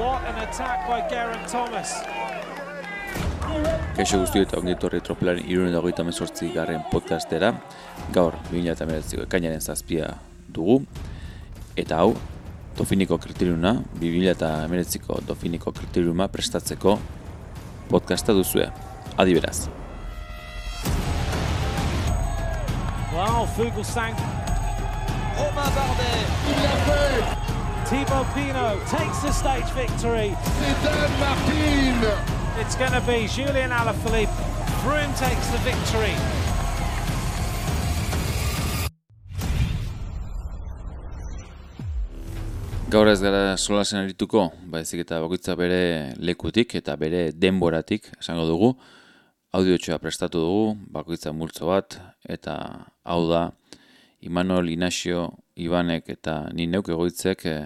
What an attack by Geraint Thomas. Kaixo guzti eta ongi etorri tropelaren irunen dagoita mezortzi garren podcastera. Gaur, 2008ko ekainaren zazpia dugu. Eta hau, Dofiniko kriteriuna, 2008ko Dofiniko kriteriuma prestatzeko podcasta duzue. Adi beraz. Wow, Fuglsang. Romain Bardet, Il l'a fait Thibaut Pinot takes the stage victory. Dan Martin It's going to be Julian Alaphilippe. Froome takes the victory. Gaur ez gara solasen arituko, baizik eta bakoitza bere lekutik eta bere denboratik esango dugu. Audiotxoa prestatu dugu, bakoitza multzo bat, eta hau da, Imanol, Inasio, Ibanek eta ni neuk egoitzek eh,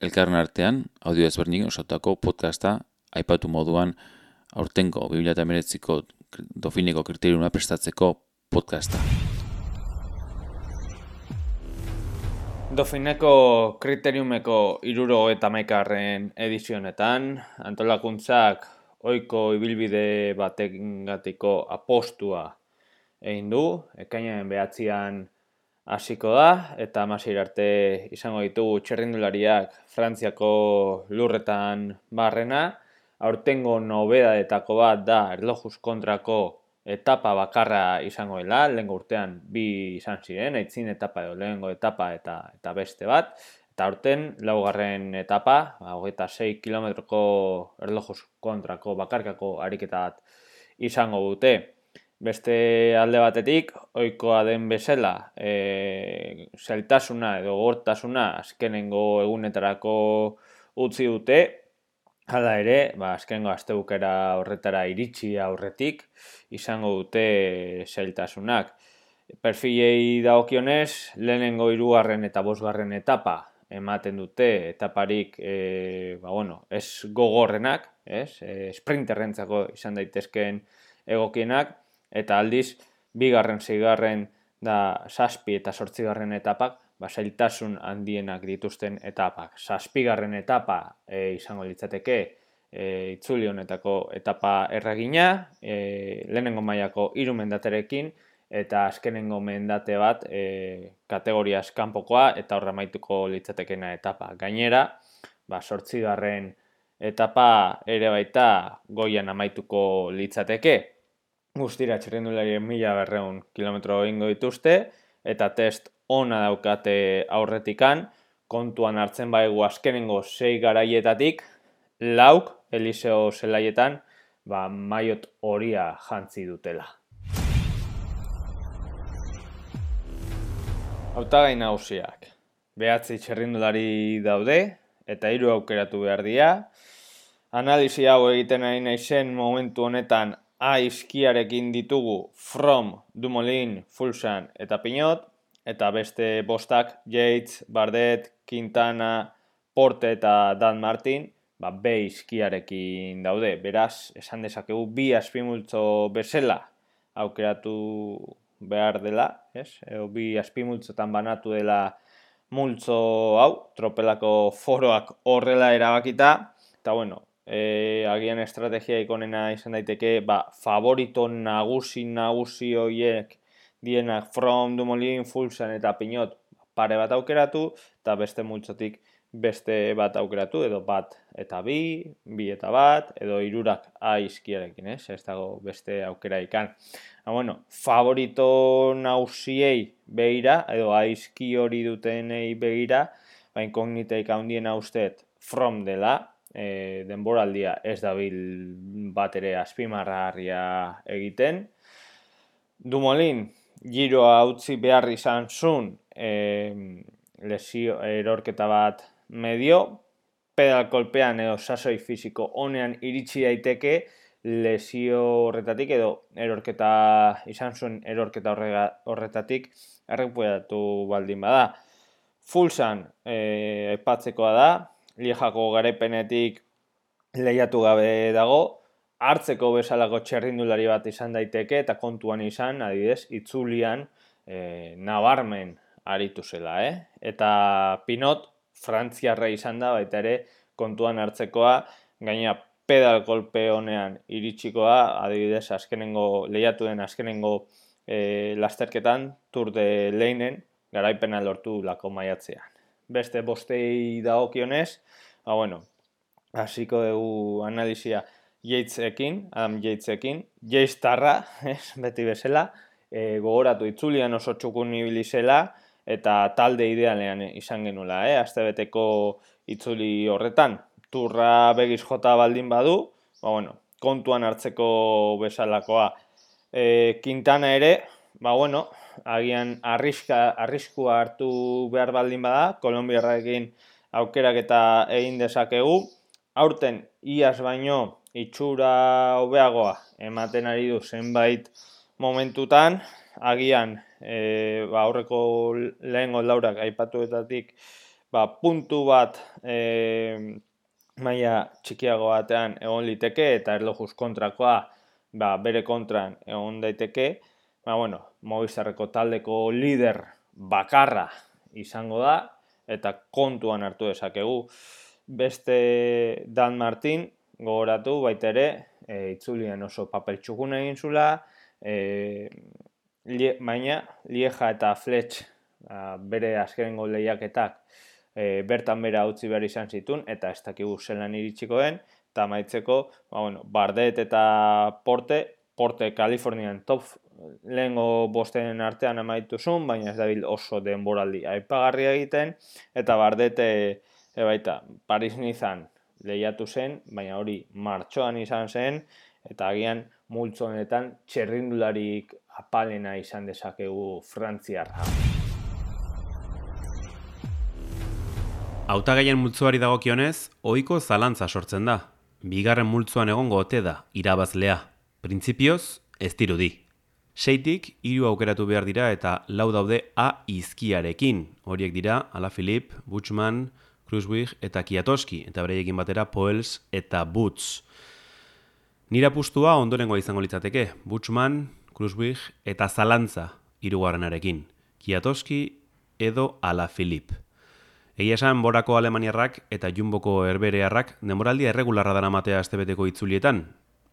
elkarren artean, audio ezberdinik osatutako podcasta, aipatu moduan aurtengo 2008ko Dofiniko kriteriuna prestatzeko podcasta. Dofineko kriteriumeko iruro eta maikarren edizionetan, antolakuntzak oiko ibilbide batengatiko apostua egin du, ekainaren behatzean hasiko da, eta amasir arte izango ditugu txerrindulariak Frantziako lurretan barrena, aurtengo nobedadetako bat da erlojuz kontrako etapa bakarra izango dela, lehengo urtean bi izan ziren, aitzin etapa edo lehengo etapa eta eta beste bat, eta aurten laugarren etapa, ba, hogeita 6 kilometroko erlojuz kontrako bakarkako ariketa bat izango dute. Beste alde batetik, ohikoa den bezala, e, zeltasuna edo gortasuna azkenengo egunetarako utzi dute, Hala ere, ba, azkengo astebukera horretara iritsi aurretik, izango dute zailtasunak. Perfilei dagokionez, lehenengo hirugarren eta bosgarren etapa ematen dute etaparik e, ba, bueno, ez gogorrenak, ez? E, sprinterrentzako izan daitezkeen egokienak, eta aldiz, bigarren, zeigarren da saspi eta sortzigarren etapak, ba, zailtasun handienak dituzten etapak. Zazpigarren etapa e, izango litzateke e, itzuli honetako etapa erragina, e, lehenengo mailako hiru mendaterekin, eta azkenengo mendate bat e, kategoria eskanpokoa eta horra maituko litzatekena etapa. Gainera, ba, sortzigarren etapa ere baita goian amaituko litzateke. Guztira txerrindularien mila berreun kilometro ingo dituzte, eta test ona daukate aurretikan, kontuan hartzen baigu azkenengo sei garaietatik, lauk Eliseo zelaietan, ba, maiot horia jantzi dutela. Hautagai nagusiak. Behatzi txerrindulari daude, eta hiru aukeratu behar dira. Analizi hau egiten ari naizen momentu honetan aizkiarekin ditugu From, Dumoulin, Fulsan eta Pinot, eta beste bostak Yates, Bardet, Quintana, Porte eta Dan Martin, ba, B izkiarekin daude. Beraz, esan dezakegu bi azpimultzo bezala aukeratu behar dela, ez? Eo, bi azpimultzotan banatu dela multzo hau, tropelako foroak horrela erabakita, eta bueno, e, agian estrategia ikonena izan daiteke, ba, favorito nagusi nagusi hoiek dienak From, Dumoulin, Fulsan eta Pinot pare bat aukeratu, eta beste multzotik beste bat aukeratu, edo bat eta bi, bi eta bat, edo irurak aizkiarekin, ez? Ez dago beste aukera ikan. Ha, bueno, favorito nausiei behira, edo aizki hori dutenei behira, ba, inkogniteik handien usteet from dela, e, denboraldia ez dabil bat ere azpimarrarria egiten. Dumoulin, giroa utzi behar izan zun, e, lesio erorketa bat medio, pedal kolpean edo sasoi fisiko honean iritsi daiteke lesio horretatik edo erorketa izan zuen erorketa horretatik errepuedatu baldin bada. Fulsan e, aipatzekoa da, liejako garepenetik lehiatu gabe dago, hartzeko bezalako txerrindulari bat izan daiteke eta kontuan izan, adidez, itzulian e, nabarmen aritu zela, eh? Eta Pinot, frantziarra izan da, baita ere, kontuan hartzekoa, gaina pedal kolpe honean iritsikoa, adibidez, azkenengo, lehiatu den azkenengo e, lasterketan, tur de leinen, garaipena lortu lako maiatzean. Beste bostei dagokionez, ba bueno, hasiko dugu analizia Yatesekin, Adam Yatesekin, Yates tarra, ez, beti bezala, e, gogoratu itzulian oso txukun ibili zela, eta talde idealean izan genula, eh? Aztebeteko itzuli horretan, turra begiz jota baldin badu, ba, bueno, kontuan hartzeko bezalakoa. E, Quintana ere, ba, bueno, agian arriska, arriskua hartu behar baldin bada, Kolombiarraekin aukerak eta egin dezakegu, aurten iaz baino itxura hobeagoa ematen ari du zenbait momentutan, agian e, ba, aurreko lehen laurak aipatuetatik ba, puntu bat e, maia txikiago batean egon liteke eta erlojuz kontrakoa ba, bere kontran egon daiteke, ba, bueno, Movistarreko taldeko lider bakarra izango da eta kontuan hartu dezakegu. Beste Dan Martin, gogoratu baita ere, e, itzulien oso papel txukun egin zula, e, baina Lieja eta Fletch a, bere azkenengo lehiaketak e, bertan bera utzi behar izan zitun, eta ez dakigu zelan iritsiko den, eta maitzeko, ba, bueno, Bardet eta Porte, Porte Kalifornian top lehengo bosten artean amaitu zuen, baina ez dabil oso denboraldi aipagarria egiten, eta Bardete e, baita, Paris Nizan lehiatu zen, baina hori martxoan izan zen, eta agian multzo honetan txerrindularik apalena izan dezakegu frantziarra. Hautagaien multzoari dagokionez, ohiko zalantza sortzen da. Bigarren multzoan egongo ote da irabazlea. Printzipioz, ez dirudi. Seitik, hiru aukeratu behar dira eta lau daude A izkiarekin. Horiek dira, Ala Filip, Butchman, Kruzwig eta Kiatoski, eta bereiekin batera Poels eta Butz. Nira pustua ondorengoa izango litzateke, Butchman, Kruzwig eta Zalantza irugarrenarekin. Kiatoski edo Ala Filip. Egia esan borako alemaniarrak eta jumboko herberearrak demoraldia erregularra dara matea astebeteko itzulietan.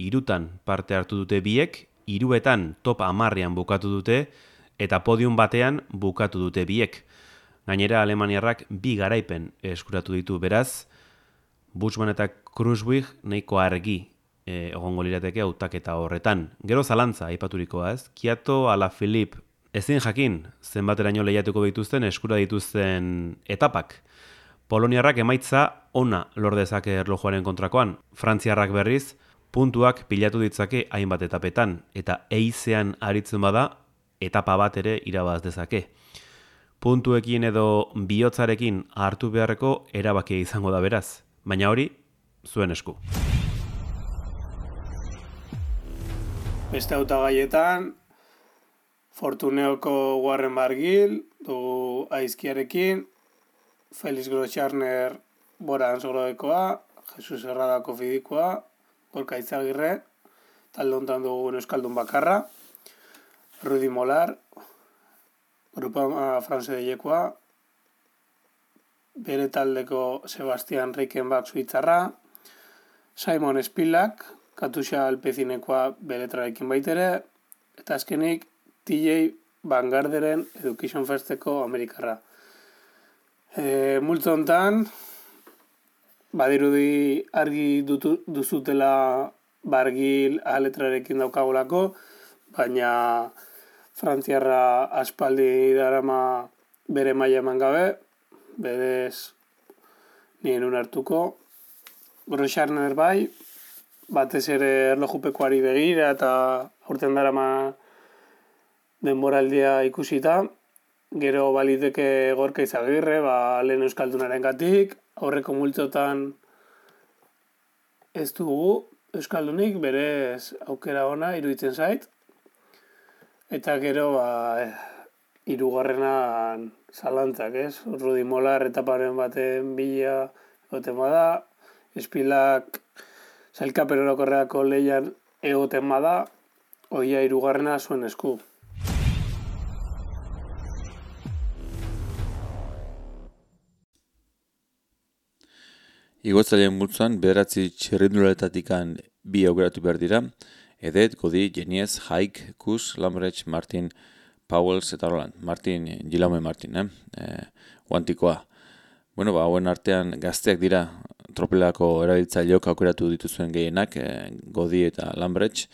Irutan parte hartu dute biek, iruetan top amarrian bukatu dute, eta podium batean bukatu dute biek. Gainera Alemaniarrak bi garaipen eskuratu ditu beraz, Bushman eta Kruzwig nahiko argi e, egongo lirateke hautaketa horretan. Gero zalantza aipaturikoa ez, Kiato ala Filip ezin jakin zenbateraino lehiatuko dituzten eskura dituzten etapak. Poloniarrak emaitza ona lordezake erlojuaren kontrakoan, Frantziarrak berriz, puntuak pilatu ditzake hainbat etapetan, eta eizean aritzen bada, etapa bat ere irabaz dezake puntuekin edo bihotzarekin hartu beharreko erabakia izango da beraz, baina hori zuen esku. Beste auta gaietan, Fortuneoko Warren Bargil, dugu aizkiarekin, Felix Grotxarner Bora Ansgrodekoa, Jesus Herradako fidikoa, Gorka Itzagirre, talde honetan dugu Euskaldun Bakarra, Rudi Molar, Grupa uh, Franze Deiekoa, bere taldeko Sebastian Reikenbach Suitzarra, Simon Spillak, Katuxa Alpezinekoa bere traekin baitere, eta azkenik TJ Vanguarderen Education Festeko Amerikarra. E, multo hontan, badirudi argi dutu, duzutela bargil aletrarekin daukagulako, baina Frantziarra aspaldi darama bere maila eman gabe, berez nien unartuko. Grosarner bai, batez ere erlojupekoari begira eta urten darama denboraldia ikusita. Gero baliteke gorka izagirre, ba, lehen euskaldunaren gatik, aurreko multzotan ez dugu euskaldunik, berez aukera ona iruditzen zait. Eta gero, ba, irugarrena zalantzak, ez? Rudi Molar etaparen baten bila egoten bada, espilak zailkapen orokorreako lehian egoten bada, oia irugarrena zuen esku. Igotzailean multzuan, bederatzi txerrinduletatik bi aukeratu behar dira, Edet, Godi, Geniez, Haik, Kus, Lambrecht, Martin, Powells eta Roland. Martin, Gilaume Martin, eh? E. Bueno, ba, hauen artean gazteak dira tropelako erabiltzaileok aukeratu dituzuen gehienak, e, Godi eta Lambrecht.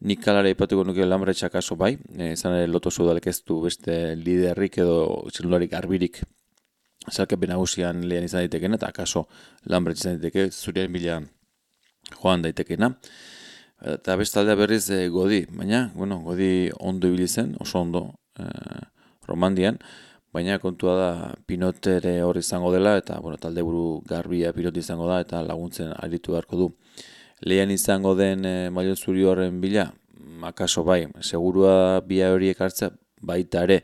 Nik kalare ipatuko nuke Lambrecht akaso bai, e, izan ere loto zudalek ez du beste liderrik edo zelularik arbirik zalkepen nagusian lehen izan daitekena, eta akaso Lambrecht izan daiteke, zurien bila joan daitekena. Eta bestaldea berriz e, godi, baina, bueno, godi ondo ibili zen, oso ondo e, romandian, baina kontua da pinotere hor izango dela, eta bueno, talde buru garbia pinot izango da, eta laguntzen aritu beharko du. Lehan izango den e, mailo zuri horren bila, makaso bai, segurua bia horiek hartza baita ere,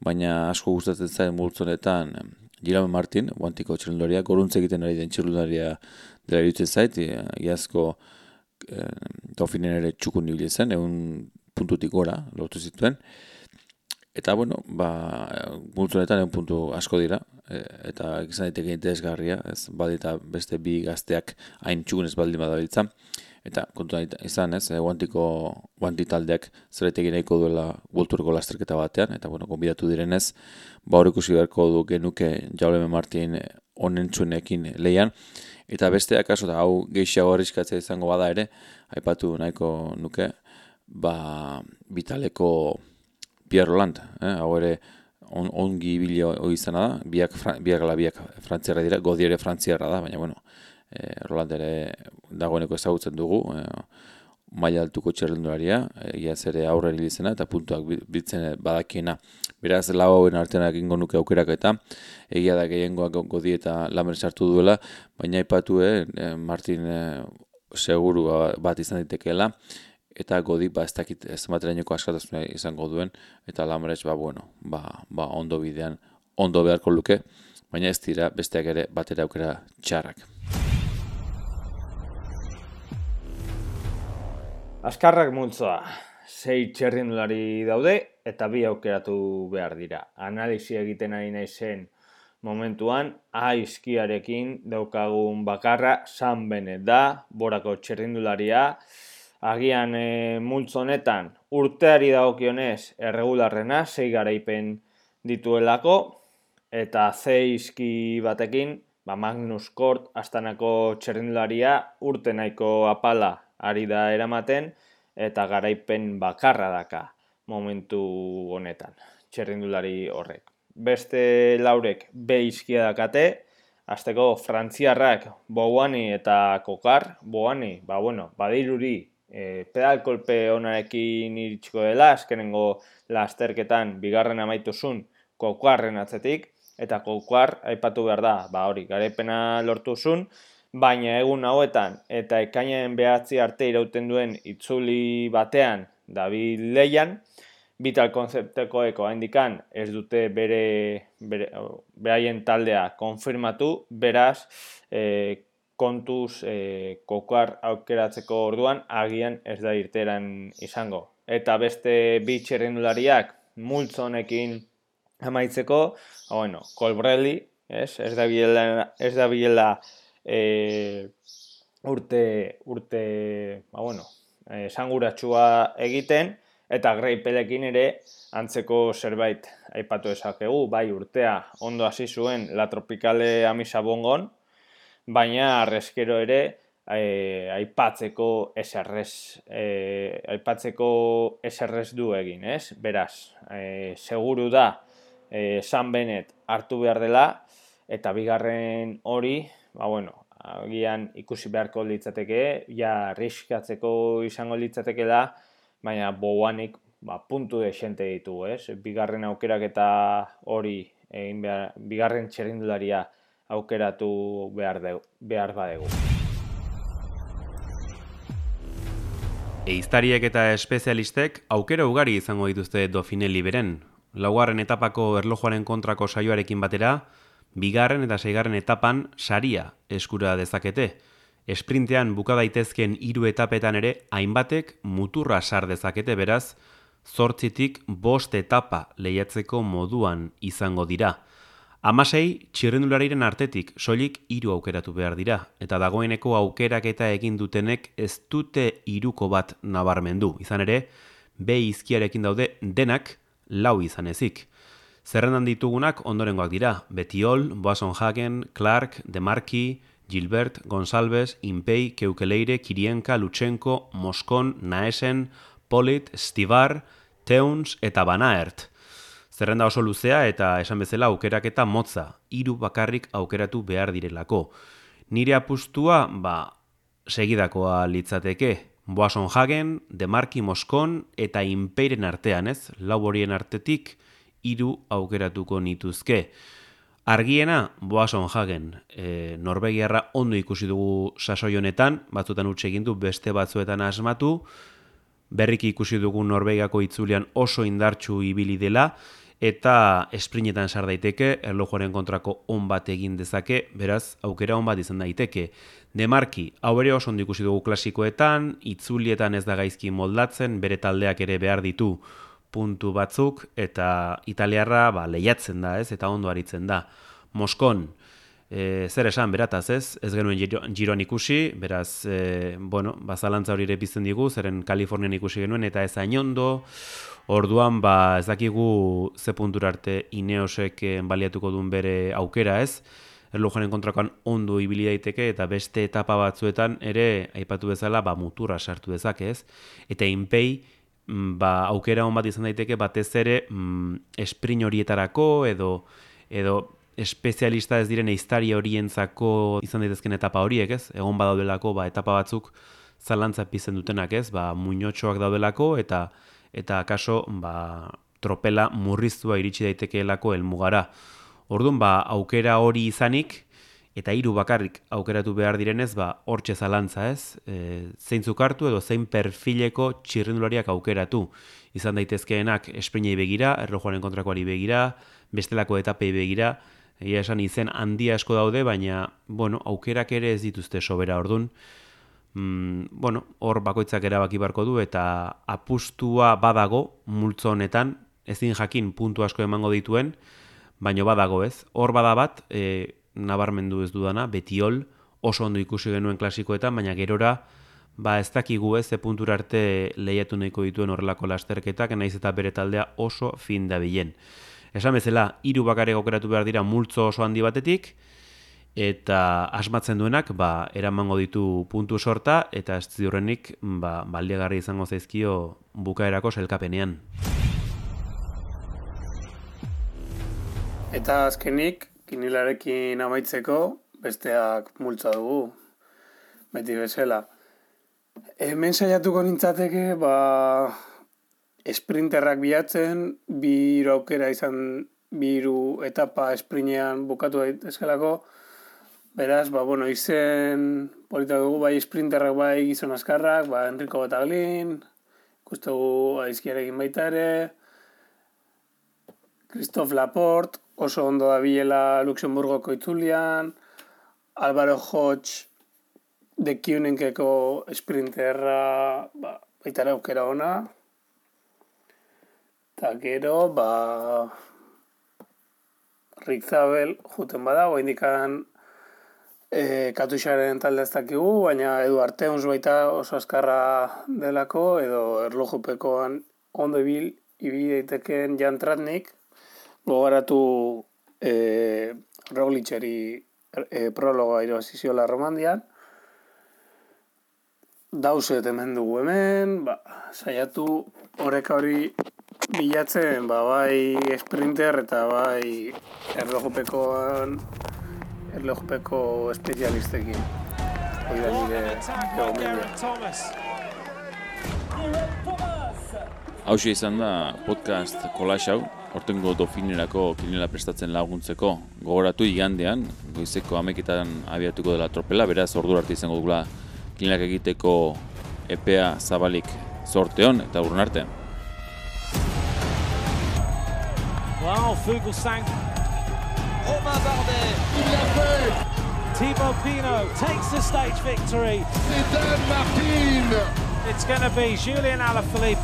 baina asko gustatzen zain multzonetan, Girame Martin, guantiko txirundaria, goruntze egiten ari den txirundaria dela irutzen zait, iazko Dauphineen ere txukun nibili zen, egun puntutik gora lortu zituen. Eta, bueno, ba, multzunetan egun puntu asko dira, e, eta izan daiteke interesgarria, ez badita beste bi gazteak hain txukun ez baldin badabiltza. Eta kontu izan ez, guantiko guanti taldeak zeretekin nahiko duela gulturko lasterketa batean, eta bueno, konbidatu direnez, ba hori ikusi beharko du genuke Jauleme Martin onen txunekin leian, Eta besteak kaso da hau gehiago arriskatzea izango bada ere, aipatu nahiko nuke, ba, bitaleko Pierre Roland, eh? hau ere on, ongi bilio izana da, biak, biak ala biak frantziarra dira, godi ere frantziarra da, baina bueno, eh, Roland ere dagoeneko ezagutzen dugu, eh, maila altuko txerrendularia, ia ere aurre izena eta puntuak bitzen badakiena. Beraz, lau hauen artean egingo nuke aukerak eta egia da gehiengoak godi eta lamer sartu duela, baina ipatu, eh, Martin eh, seguru bat izan ditekeela, eta godi ba ez dakit ez materaineko askatasuna izango duen, eta lamerez ba, bueno, ba, ba ondo bidean, ondo beharko luke, baina ez dira besteak ere batera aukera txarrak. Azkarrak multzoa, sei txerrindulari daude eta bi aukeratu behar dira. Analizi egiten ari naizen momentuan, aizkiarekin daukagun bakarra San Benet da, borako txerrindularia. Agian e, multzonetan urteari dagokionez erregularrena, sei garaipen dituelako, eta zeizki batekin, ba Magnus Kort astanako txerrindularia urte nahiko apala ari da eramaten eta garaipen bakarra daka momentu honetan, txerrindulari horrek. Beste laurek beizkia dakate, azteko frantziarrak Boani eta Kokar, Boani, ba bueno, badiruri e, pedalkolpe onarekin iritsiko dela, azkenengo lasterketan bigarren amaituzun Kokarren atzetik, eta Kokar aipatu behar da, ba hori, garaipena lortuzun, baina egun hauetan eta ekainen behatzi arte irauten duen itzuli batean David Leian, vital konzeptekoeko handikan ez dute bere, bere behaien taldea konfirmatu, beraz e, kontuz e, kokar aukeratzeko orduan agian ez da irteran izango. Eta beste bi txerrendulariak multzonekin amaitzeko, bueno, Colbrelli, ez, ez da biela, ez da biela e, urte, urte, ba bueno, esanguratsua egiten, eta greipelekin ere antzeko zerbait aipatu esakegu, bai urtea ondo hasi zuen la tropikale amisa bongon, baina arrezkero ere e, aipatzeko eserrez, e, aipatzeko eserrez du egin, ez? Beraz, e, seguru da e, San Benet hartu behar dela, eta bigarren hori, ba bueno, agian ikusi beharko litzateke, ja riskatzeko izango litzateke da, baina boanik ba, puntu de xente ditu, ez? Bigarren aukerak eta hori, egin behar, bigarren txerindularia aukeratu behar, de, behar badegu. Eiztariek eta espezialistek aukera ugari izango dituzte Dofine liberen. Laugarren etapako erlojuaren kontrako saioarekin batera, bigarren eta seigarren etapan saria eskura dezakete. Esprintean buka daitezken hiru etapetan ere hainbatek muturra sar dezakete beraz, zortzitik bost etapa lehiatzeko moduan izango dira. Amasei, txirrendulariren artetik soilik hiru aukeratu behar dira, eta dagoeneko aukerak eta egin dutenek ez dute hiruko bat nabarmendu. Izan ere, be izkiarekin daude denak lau izan ezik. Zerrendan ditugunak ondorengoak dira, Betiol, Boason Hagen, Clark, Demarki, Gilbert, Gonsalves, Impei, Keukeleire, Kirienka, Lutsenko, Moskon, Naesen, Polit, Stivar, Teuns eta Banaert. Zerrenda oso luzea eta esan bezala aukerak eta motza, hiru bakarrik aukeratu behar direlako. Nire apustua, ba, segidakoa litzateke. Boason Hagen, Demarki Moskon eta Inpeiren artean, ez? Lau horien artetik hiru aukeratuko nituzke. Argiena, Boason Hagen, e, Norvegiarra ondo ikusi dugu sasoi honetan, batzutan utxe egin du beste batzuetan asmatu, berriki ikusi dugu Norvegiako itzulian oso indartsu ibili dela, eta esprinetan sar daiteke, erlojuaren kontrako on bat egin dezake, beraz, aukera on bat izan daiteke. Demarki, hau ere oso ikusi dugu klasikoetan, itzulietan ez da gaizki moldatzen, bere taldeak ere behar ditu puntu batzuk, eta italiarra ba, lehiatzen da, ez, eta ondo aritzen da. Moskon, e, zer esan, berataz, ez, ez genuen giroan ikusi, beraz, e, bueno, bazalantza hori ere bizten digu, zeren Kalifornian ikusi genuen, eta ez hain ondo, Orduan, ba, ez dakigu ze puntura arte Ineosek eh, baliatuko duen bere aukera, ez? Erlojaren kontrakoan ondo ibili daiteke eta beste etapa batzuetan ere aipatu bezala ba mutura sartu dezake, ez? Eta inpei mm, ba, aukera on bat izan daiteke batez ere mm, esprin horietarako edo edo espezialista ez diren eiztari horientzako izan daitezken etapa horiek, ez? Egon badaudelako ba etapa batzuk zalantza pizten dutenak, ez? Ba muinotxoak daudelako eta eta akaso ba, tropela murriztua iritsi daitekeelako helmugara. Orduan ba, aukera hori izanik eta hiru bakarrik aukeratu behar direnez, ba hortze zalantza, ez? E, zeintzuk hartu edo zein perfileko txirrindulariak aukeratu. Izan daitezkeenak esprinei begira, erlojuaren kontrakoari begira, bestelako etapei begira, egia esan izen handia asko daude, baina bueno, aukerak ere ez dituzte sobera ordun mm, bueno, hor bakoitzak erabaki barko du eta apustua badago multzo honetan, ezin jakin puntu asko emango dituen, baino badago ez. Hor bada bat, e, nabarmendu ez dudana, betiol, oso ondo ikusi genuen klasikoetan, baina gerora, ba ez dakigu ez, ze puntura arte lehiatu nahiko dituen horrelako lasterketak, naiz eta bere taldea oso fin da bilen. Esan bezala, hiru bakare gokeratu behar dira multzo oso handi batetik, eta asmatzen duenak ba, eramango ditu puntu sorta eta ez ziurrenik ba, baldegarri izango zaizkio bukaerako selkapenean. Eta azkenik, kinilarekin amaitzeko, besteak multza dugu, beti bezala. Hemen saiatuko nintzateke, ba, esprinterrak bilatzen, bi aukera izan, biru etapa esprinean bukatu daitezkelako, Beraz, ba, bueno, izen polita dugu, bai sprinterrak bai gizon askarrak, ba, Enrico Bataglin, ikustu dugu aizkiarekin baita ere, Christophe Laporte, oso ondo da bilela Luxemburgoko itzulian, Álvaro Hodge, de Kiunenkeko sprinterra, ba, baita aukera ona, eta gero, ba, Rick Zabel, juten bada, indikan e, katuxaren talde ez dakigu, baina edu arteuns baita oso azkarra delako, edo erlojupekoan ondo ibil, ibil daiteken jantratnik, gogaratu e, Roglitzeri e, prologoa irabaziziola romandian, dauset hemen dugu hemen, ba, saiatu horreka hori bilatzen, ba, bai sprinter eta bai erlojupekoan erlojpeko espezialistekin. Hoi da nire Hau izan da podcast kolax hau, hortengo dofinerako kinela prestatzen laguntzeko gogoratu igandean, goizeko ameketan abiatuko dela tropela, beraz ordu arte izango dugula kinelak egiteko epea zabalik sorteon eta urun arte. Wow, Fuglsang Romain Bardet. Il l'a fait Thibaut Pinot takes the stage victory. C'est Dan Martin It's going to be Julian Alaphilippe.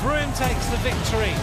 Froome takes the victory.